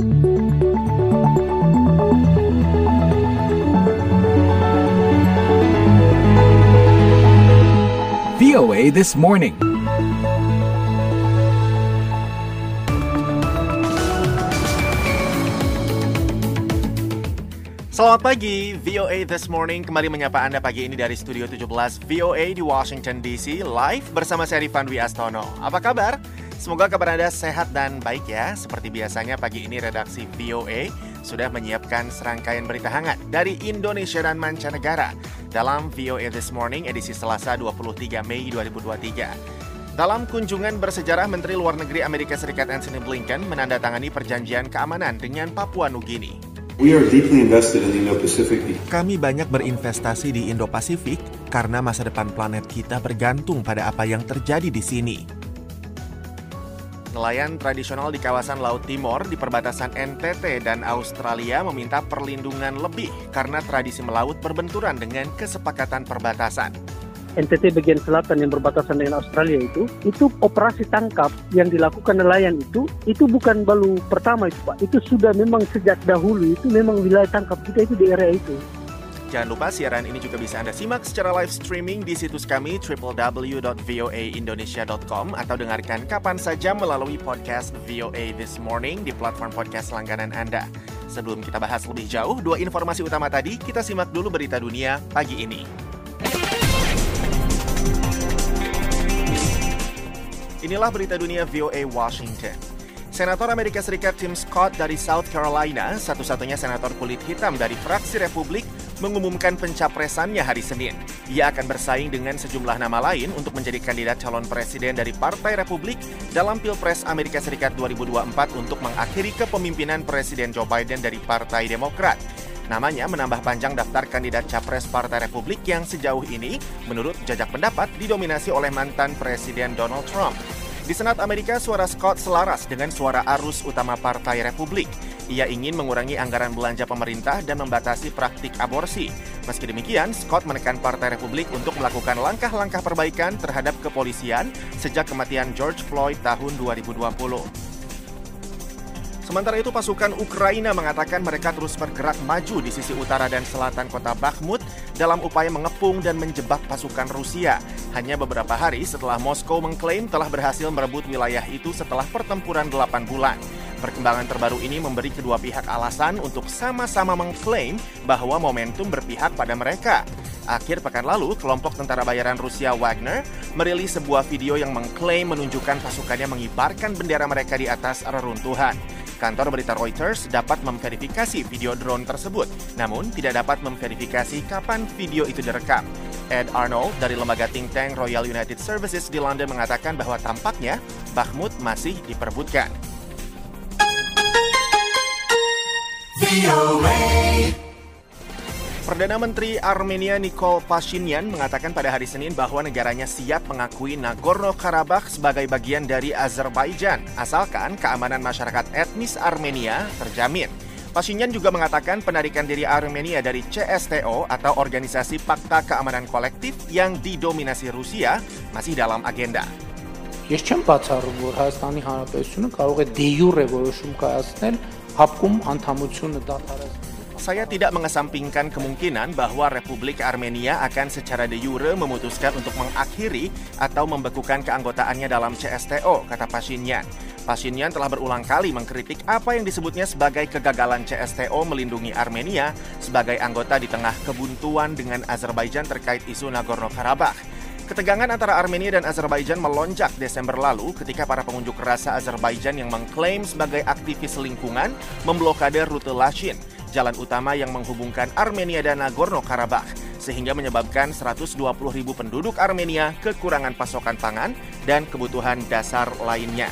VOA This Morning. Selamat pagi, VOA This Morning kembali menyapa Anda pagi ini dari Studio 17 VOA di Washington DC live bersama saya Rifan Astono. Apa kabar? Semoga kabar Anda sehat dan baik ya. Seperti biasanya pagi ini redaksi VOA sudah menyiapkan serangkaian berita hangat dari Indonesia dan mancanegara dalam VOA This Morning edisi Selasa 23 Mei 2023. Dalam kunjungan bersejarah Menteri Luar Negeri Amerika Serikat Anthony Blinken menandatangani perjanjian keamanan dengan Papua Nugini. We are deeply invested in the Indo-Pacific Kami banyak berinvestasi di Indo-Pasifik karena masa depan planet kita bergantung pada apa yang terjadi di sini. Nelayan tradisional di kawasan Laut Timor di perbatasan NTT dan Australia meminta perlindungan lebih karena tradisi melaut berbenturan dengan kesepakatan perbatasan. NTT bagian selatan yang berbatasan dengan Australia itu, itu operasi tangkap yang dilakukan nelayan itu, itu bukan baru pertama itu Pak, itu sudah memang sejak dahulu, itu memang wilayah tangkap kita itu di area itu. Jangan lupa siaran ini juga bisa Anda simak secara live streaming di situs kami www.voaindonesia.com atau dengarkan kapan saja melalui podcast VOA This Morning di platform podcast langganan Anda. Sebelum kita bahas lebih jauh, dua informasi utama tadi, kita simak dulu berita dunia pagi ini. Inilah berita dunia VOA Washington. Senator Amerika Serikat Tim Scott dari South Carolina, satu-satunya senator kulit hitam dari fraksi Republik, mengumumkan pencapresannya hari Senin. Ia akan bersaing dengan sejumlah nama lain untuk menjadi kandidat calon presiden dari Partai Republik dalam Pilpres Amerika Serikat 2024 untuk mengakhiri kepemimpinan Presiden Joe Biden dari Partai Demokrat. Namanya menambah panjang daftar kandidat capres Partai Republik yang sejauh ini, menurut jajak pendapat, didominasi oleh mantan Presiden Donald Trump. Di Senat Amerika, suara Scott selaras dengan suara arus utama Partai Republik. Ia ingin mengurangi anggaran belanja pemerintah dan membatasi praktik aborsi. Meski demikian, Scott menekan Partai Republik untuk melakukan langkah-langkah perbaikan terhadap kepolisian sejak kematian George Floyd tahun 2020. Sementara itu pasukan Ukraina mengatakan mereka terus bergerak maju di sisi utara dan selatan kota Bakhmut dalam upaya mengepung dan menjebak pasukan Rusia. Hanya beberapa hari setelah Moskow mengklaim telah berhasil merebut wilayah itu setelah pertempuran 8 bulan. Perkembangan terbaru ini memberi kedua pihak alasan untuk sama-sama mengklaim bahwa momentum berpihak pada mereka. Akhir pekan lalu, kelompok tentara bayaran Rusia Wagner merilis sebuah video yang mengklaim menunjukkan pasukannya mengibarkan bendera mereka di atas reruntuhan. Kantor berita Reuters dapat memverifikasi video drone tersebut, namun tidak dapat memverifikasi kapan video itu direkam. Ed Arnold dari lembaga think tank Royal United Services di London mengatakan bahwa tampaknya Bakhmut masih diperbutkan. Perdana Menteri Armenia Nikol Pashinyan mengatakan pada hari Senin bahwa negaranya siap mengakui Nagorno-Karabakh sebagai bagian dari Azerbaijan, asalkan keamanan masyarakat etnis Armenia terjamin. Pashinyan juga mengatakan penarikan diri Armenia dari CSTO atau Organisasi Pakta Keamanan Kolektif yang didominasi Rusia masih dalam agenda. Ես չեմ բացառում, որ Հայաստանի Հանրապետությունը կարող է դե յուրե որոշում կայացնել հապկում անդամությունը դադարեցնել saya tidak mengesampingkan kemungkinan bahwa Republik Armenia akan secara de jure memutuskan untuk mengakhiri atau membekukan keanggotaannya dalam CSTO, kata Pashinyan. Pashinyan telah berulang kali mengkritik apa yang disebutnya sebagai kegagalan CSTO melindungi Armenia sebagai anggota di tengah kebuntuan dengan Azerbaijan terkait isu Nagorno-Karabakh. Ketegangan antara Armenia dan Azerbaijan melonjak Desember lalu ketika para pengunjuk rasa Azerbaijan yang mengklaim sebagai aktivis lingkungan memblokade rute Lashin, jalan utama yang menghubungkan Armenia dan Nagorno-Karabakh, sehingga menyebabkan 120 ribu penduduk Armenia kekurangan pasokan pangan dan kebutuhan dasar lainnya.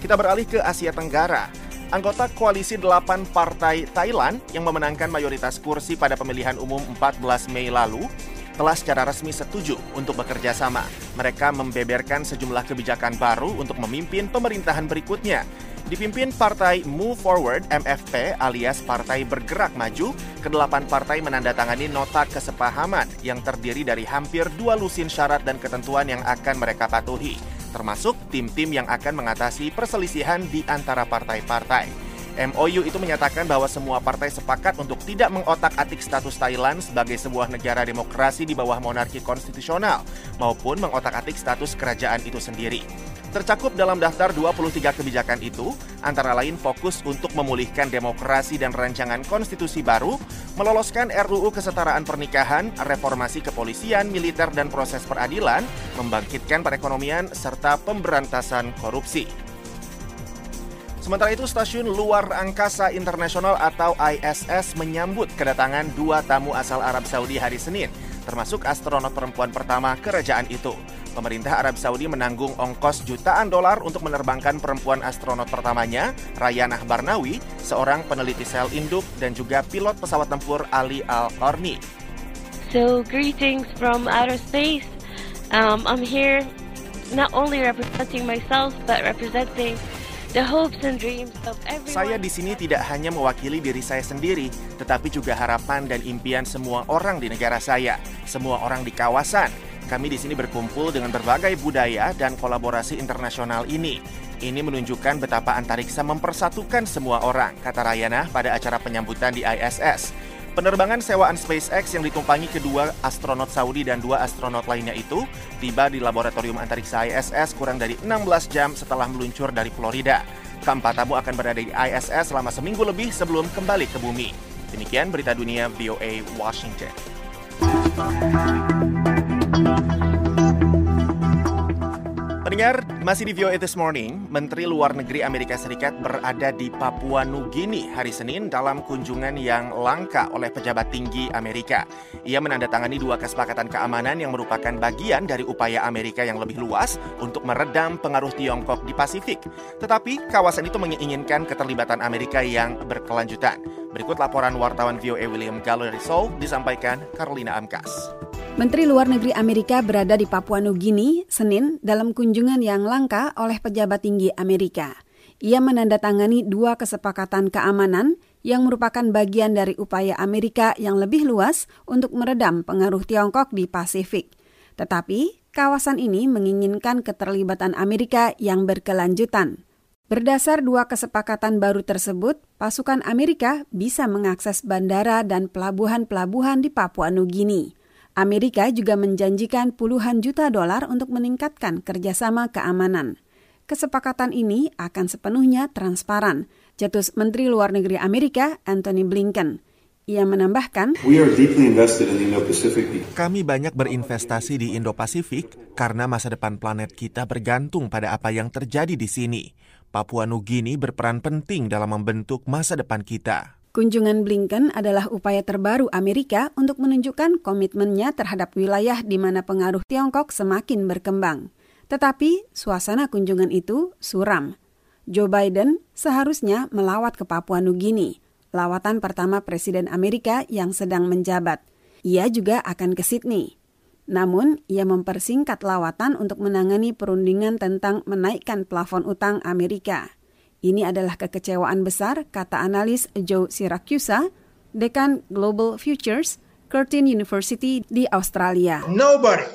Kita beralih ke Asia Tenggara. Anggota koalisi 8 partai Thailand yang memenangkan mayoritas kursi pada pemilihan umum 14 Mei lalu telah secara resmi setuju untuk bekerja sama. Mereka membeberkan sejumlah kebijakan baru untuk memimpin pemerintahan berikutnya. Dipimpin Partai Move Forward MFP alias Partai Bergerak Maju, kedelapan partai menandatangani nota kesepahaman yang terdiri dari hampir dua lusin syarat dan ketentuan yang akan mereka patuhi, termasuk tim-tim yang akan mengatasi perselisihan di antara partai-partai. MOU itu menyatakan bahwa semua partai sepakat untuk tidak mengotak-atik status Thailand sebagai sebuah negara demokrasi di bawah monarki konstitusional maupun mengotak-atik status kerajaan itu sendiri. Tercakup dalam daftar 23 kebijakan itu, antara lain fokus untuk memulihkan demokrasi dan rancangan konstitusi baru, meloloskan RUU kesetaraan pernikahan, reformasi kepolisian, militer, dan proses peradilan, membangkitkan perekonomian, serta pemberantasan korupsi. Sementara itu, Stasiun Luar Angkasa Internasional atau ISS menyambut kedatangan dua tamu asal Arab Saudi hari Senin, termasuk astronot perempuan pertama kerajaan itu. Pemerintah Arab Saudi menanggung ongkos jutaan dolar untuk menerbangkan perempuan astronot pertamanya, Rayanah Barnawi, seorang peneliti sel induk dan juga pilot pesawat tempur Ali Al-Qarni. So, greetings from outer space. Um, I'm here not only representing myself, but representing the hopes and dreams of everyone. Saya di sini tidak hanya mewakili diri saya sendiri, tetapi juga harapan dan impian semua orang di negara saya, semua orang di kawasan. Kami di sini berkumpul dengan berbagai budaya dan kolaborasi internasional ini. Ini menunjukkan betapa antariksa mempersatukan semua orang, kata Rayana pada acara penyambutan di ISS. Penerbangan sewaan SpaceX yang ditumpangi kedua astronot Saudi dan dua astronot lainnya itu tiba di laboratorium antariksa ISS kurang dari 16 jam setelah meluncur dari Florida. Keempat tamu akan berada di ISS selama seminggu lebih sebelum kembali ke bumi. Demikian berita dunia VOA Washington. Pendengar, masih di VOA This Morning, Menteri Luar Negeri Amerika Serikat berada di Papua Nugini hari Senin dalam kunjungan yang langka oleh pejabat tinggi Amerika. Ia menandatangani dua kesepakatan keamanan yang merupakan bagian dari upaya Amerika yang lebih luas untuk meredam pengaruh Tiongkok di Pasifik. Tetapi kawasan itu menginginkan keterlibatan Amerika yang berkelanjutan. Berikut laporan wartawan VOA William Gallo dari Seoul disampaikan Carolina Amkas. Menteri Luar Negeri Amerika berada di Papua Nugini, Senin, dalam kunjungan yang langka oleh pejabat tinggi Amerika. Ia menandatangani dua kesepakatan keamanan yang merupakan bagian dari upaya Amerika yang lebih luas untuk meredam pengaruh Tiongkok di Pasifik. Tetapi, kawasan ini menginginkan keterlibatan Amerika yang berkelanjutan. Berdasar dua kesepakatan baru tersebut, pasukan Amerika bisa mengakses bandara dan pelabuhan-pelabuhan di Papua Nugini. Amerika juga menjanjikan puluhan juta dolar untuk meningkatkan kerjasama keamanan. Kesepakatan ini akan sepenuhnya transparan, jatuh Menteri Luar Negeri Amerika Anthony Blinken. Ia menambahkan, Kami banyak berinvestasi di Indo-Pasifik karena masa depan planet kita bergantung pada apa yang terjadi di sini. Papua Nugini berperan penting dalam membentuk masa depan kita. Kunjungan Blinken adalah upaya terbaru Amerika untuk menunjukkan komitmennya terhadap wilayah di mana pengaruh Tiongkok semakin berkembang. Tetapi suasana kunjungan itu suram. Joe Biden seharusnya melawat ke Papua Nugini, lawatan pertama Presiden Amerika yang sedang menjabat. Ia juga akan ke Sydney. Namun, ia mempersingkat lawatan untuk menangani perundingan tentang menaikkan plafon utang Amerika. Ini adalah kekecewaan besar, kata analis Joe Siracusa, dekan Global Futures, Curtin University di Australia. Nobody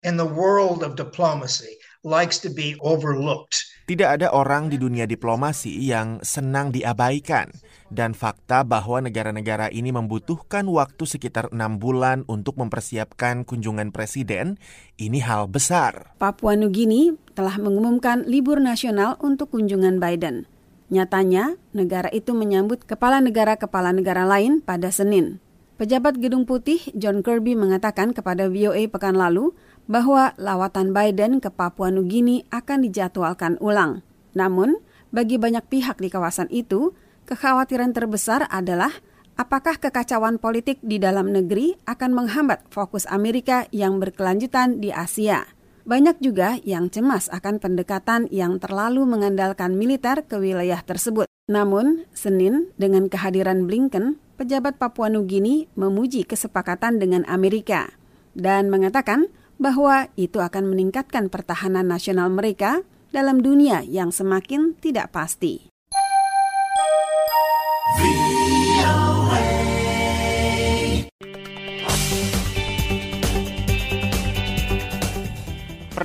in the world of diplomacy likes to be overlooked. Tidak ada orang di dunia diplomasi yang senang diabaikan. Dan fakta bahwa negara-negara ini membutuhkan waktu sekitar enam bulan untuk mempersiapkan kunjungan presiden, ini hal besar. Papua Nugini telah mengumumkan libur nasional untuk kunjungan Biden. Nyatanya, negara itu menyambut kepala negara-kepala negara lain pada Senin. Pejabat Gedung Putih John Kirby mengatakan kepada VOA pekan lalu bahwa lawatan Biden ke Papua Nugini akan dijadwalkan ulang. Namun, bagi banyak pihak di kawasan itu, kekhawatiran terbesar adalah apakah kekacauan politik di dalam negeri akan menghambat fokus Amerika yang berkelanjutan di Asia. Banyak juga yang cemas akan pendekatan yang terlalu mengandalkan militer ke wilayah tersebut. Namun, Senin dengan kehadiran Blinken, pejabat Papua Nugini memuji kesepakatan dengan Amerika dan mengatakan bahwa itu akan meningkatkan pertahanan nasional mereka dalam dunia yang semakin tidak pasti.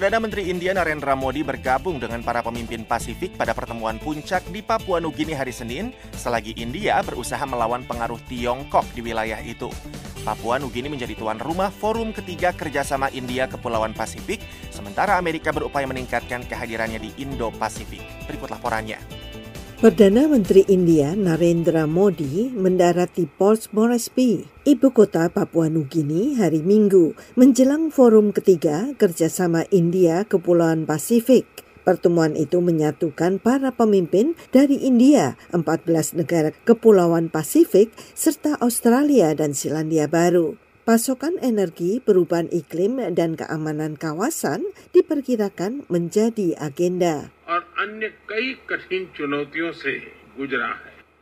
Perdana Menteri India Narendra Modi bergabung dengan para pemimpin Pasifik pada pertemuan puncak di Papua Nugini hari Senin selagi India berusaha melawan pengaruh Tiongkok di wilayah itu. Papua Nugini menjadi tuan rumah forum ketiga kerjasama India Kepulauan Pasifik, sementara Amerika berupaya meningkatkan kehadirannya di Indo-Pasifik. Berikut laporannya. Perdana Menteri India Narendra Modi mendarat di Port Moresby, ibu kota Papua Nugini hari Minggu, menjelang forum ketiga kerjasama India Kepulauan Pasifik. Pertemuan itu menyatukan para pemimpin dari India, 14 negara Kepulauan Pasifik, serta Australia dan Selandia Baru. Pasokan energi, perubahan iklim, dan keamanan kawasan diperkirakan menjadi agenda.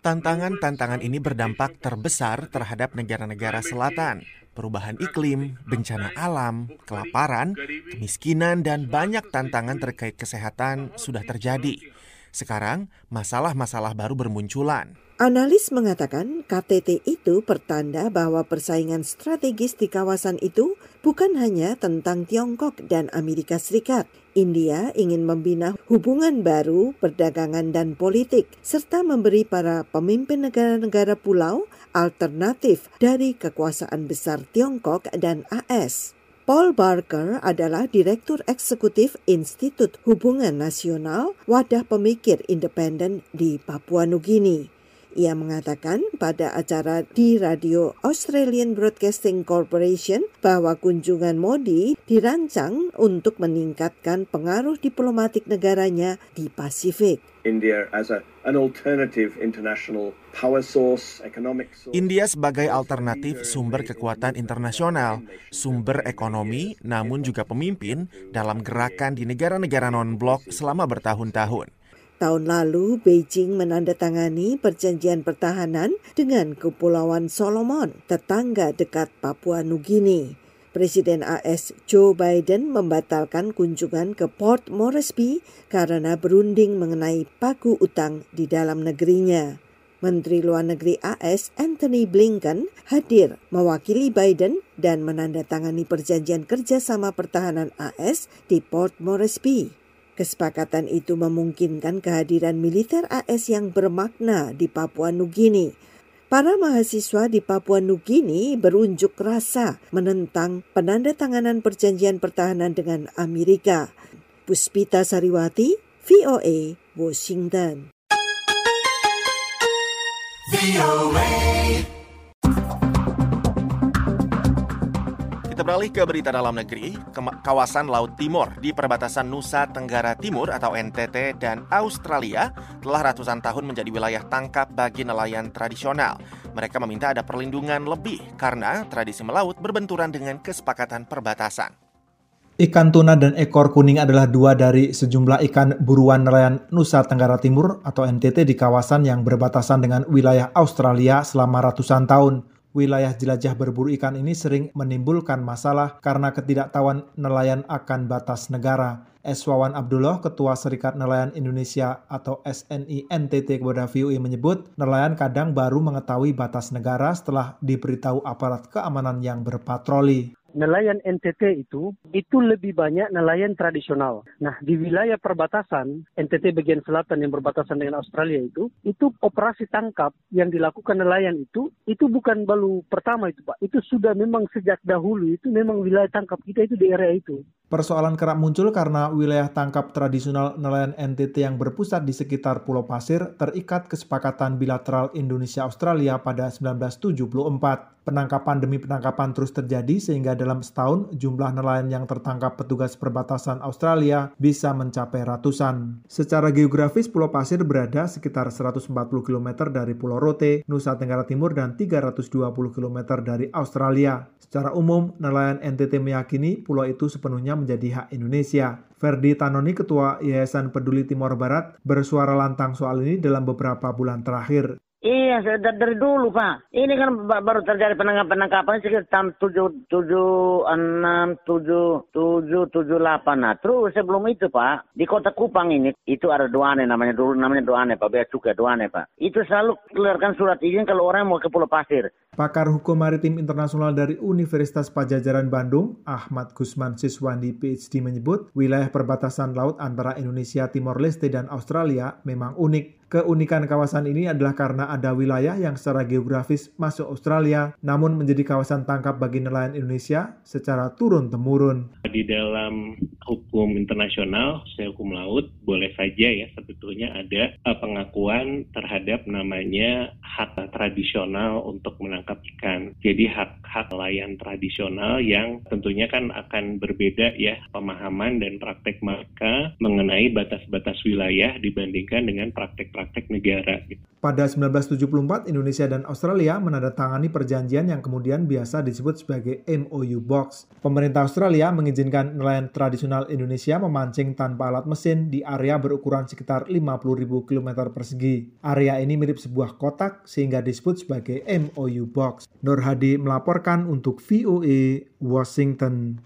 Tantangan-tantangan ini berdampak terbesar terhadap negara-negara selatan. Perubahan iklim, bencana alam, kelaparan, kemiskinan, dan banyak tantangan terkait kesehatan sudah terjadi. Sekarang, masalah-masalah baru bermunculan. Analis mengatakan KTT itu pertanda bahwa persaingan strategis di kawasan itu bukan hanya tentang Tiongkok dan Amerika Serikat. India ingin membina hubungan baru, perdagangan dan politik, serta memberi para pemimpin negara-negara pulau alternatif dari kekuasaan besar Tiongkok dan AS. Paul Barker adalah Direktur Eksekutif Institut Hubungan Nasional Wadah Pemikir Independen di Papua Nugini. Ia mengatakan pada acara di radio Australian Broadcasting Corporation bahwa kunjungan Modi dirancang untuk meningkatkan pengaruh diplomatik negaranya di Pasifik. India as a, an alternative international power source, economic source. India sebagai alternatif sumber kekuatan internasional, sumber ekonomi, namun juga pemimpin dalam gerakan di negara-negara non-blok selama bertahun-tahun. Tahun lalu, Beijing menandatangani perjanjian pertahanan dengan Kepulauan Solomon, tetangga dekat Papua Nugini. Presiden AS Joe Biden membatalkan kunjungan ke Port Moresby karena berunding mengenai pagu utang di dalam negerinya. Menteri Luar Negeri AS Anthony Blinken hadir mewakili Biden dan menandatangani perjanjian kerjasama pertahanan AS di Port Moresby. Kesepakatan itu memungkinkan kehadiran militer AS yang bermakna di Papua Nugini. Para mahasiswa di Papua Nugini berunjuk rasa menentang penandatanganan perjanjian pertahanan dengan Amerika. Puspita Sariwati, VOA, Washington. VOA. Beralih ke berita dalam negeri. Kawasan Laut Timur di perbatasan Nusa Tenggara Timur atau NTT dan Australia telah ratusan tahun menjadi wilayah tangkap bagi nelayan tradisional. Mereka meminta ada perlindungan lebih karena tradisi melaut berbenturan dengan kesepakatan perbatasan. Ikan tuna dan ekor kuning adalah dua dari sejumlah ikan buruan nelayan Nusa Tenggara Timur atau NTT di kawasan yang berbatasan dengan wilayah Australia selama ratusan tahun wilayah jelajah berburu ikan ini sering menimbulkan masalah karena ketidaktahuan nelayan akan batas negara. Eswawan Abdullah, Ketua Serikat Nelayan Indonesia atau SNI NTT kepada VUI menyebut, nelayan kadang baru mengetahui batas negara setelah diberitahu aparat keamanan yang berpatroli nelayan NTT itu itu lebih banyak nelayan tradisional. Nah, di wilayah perbatasan NTT bagian selatan yang berbatasan dengan Australia itu, itu operasi tangkap yang dilakukan nelayan itu itu bukan baru pertama itu, Pak. Itu sudah memang sejak dahulu itu memang wilayah tangkap kita itu di area itu. Persoalan kerap muncul karena wilayah tangkap tradisional nelayan NTT yang berpusat di sekitar Pulau Pasir terikat kesepakatan bilateral Indonesia-Australia pada 1974. Penangkapan demi penangkapan terus terjadi sehingga dalam setahun jumlah nelayan yang tertangkap petugas perbatasan Australia bisa mencapai ratusan. Secara geografis Pulau Pasir berada sekitar 140 km dari Pulau Rote, Nusa Tenggara Timur dan 320 km dari Australia. Secara umum, nelayan NTT meyakini pulau itu sepenuhnya menjadi hak Indonesia. Ferdi Tanoni, Ketua Yayasan Peduli Timor Barat, bersuara lantang soal ini dalam beberapa bulan terakhir. Iya, dari dulu Pak. Ini kan baru terjadi penangkapan-penangkapan sekitar tahun tujuh tujuh enam tujuh tujuh tujuh delapan. Nah, terus sebelum itu Pak di kota Kupang ini itu ada doane namanya dulu namanya doane Pak Bea Cukai doane Pak. Itu selalu keluarkan surat izin kalau orang mau ke Pulau Pasir. Pakar Hukum Maritim Internasional dari Universitas Pajajaran Bandung, Ahmad Gusman Siswandi PhD menyebut wilayah perbatasan laut antara Indonesia Timor Leste dan Australia memang unik. Keunikan kawasan ini adalah karena ada wilayah yang secara geografis masuk Australia, namun menjadi kawasan tangkap bagi nelayan Indonesia secara turun-temurun. Di dalam hukum internasional, khususnya hukum laut, boleh saja ya sebetulnya ada eh, pengakuan terhadap namanya hak tradisional untuk menangkap ikan. Jadi hak-hak nelayan tradisional yang tentunya kan akan berbeda ya pemahaman dan praktek mereka mengenai batas-batas wilayah dibandingkan dengan praktek praktek negara. Gitu. Pada 1974, Indonesia dan Australia menandatangani perjanjian yang kemudian biasa disebut sebagai MOU Box. Pemerintah Australia mengizinkan nelayan tradisional Indonesia memancing tanpa alat mesin di area berukuran sekitar 50.000 km persegi. Area ini mirip sebuah kotak sehingga disebut sebagai MOU Box. Nur Hadi melaporkan untuk VOA Washington.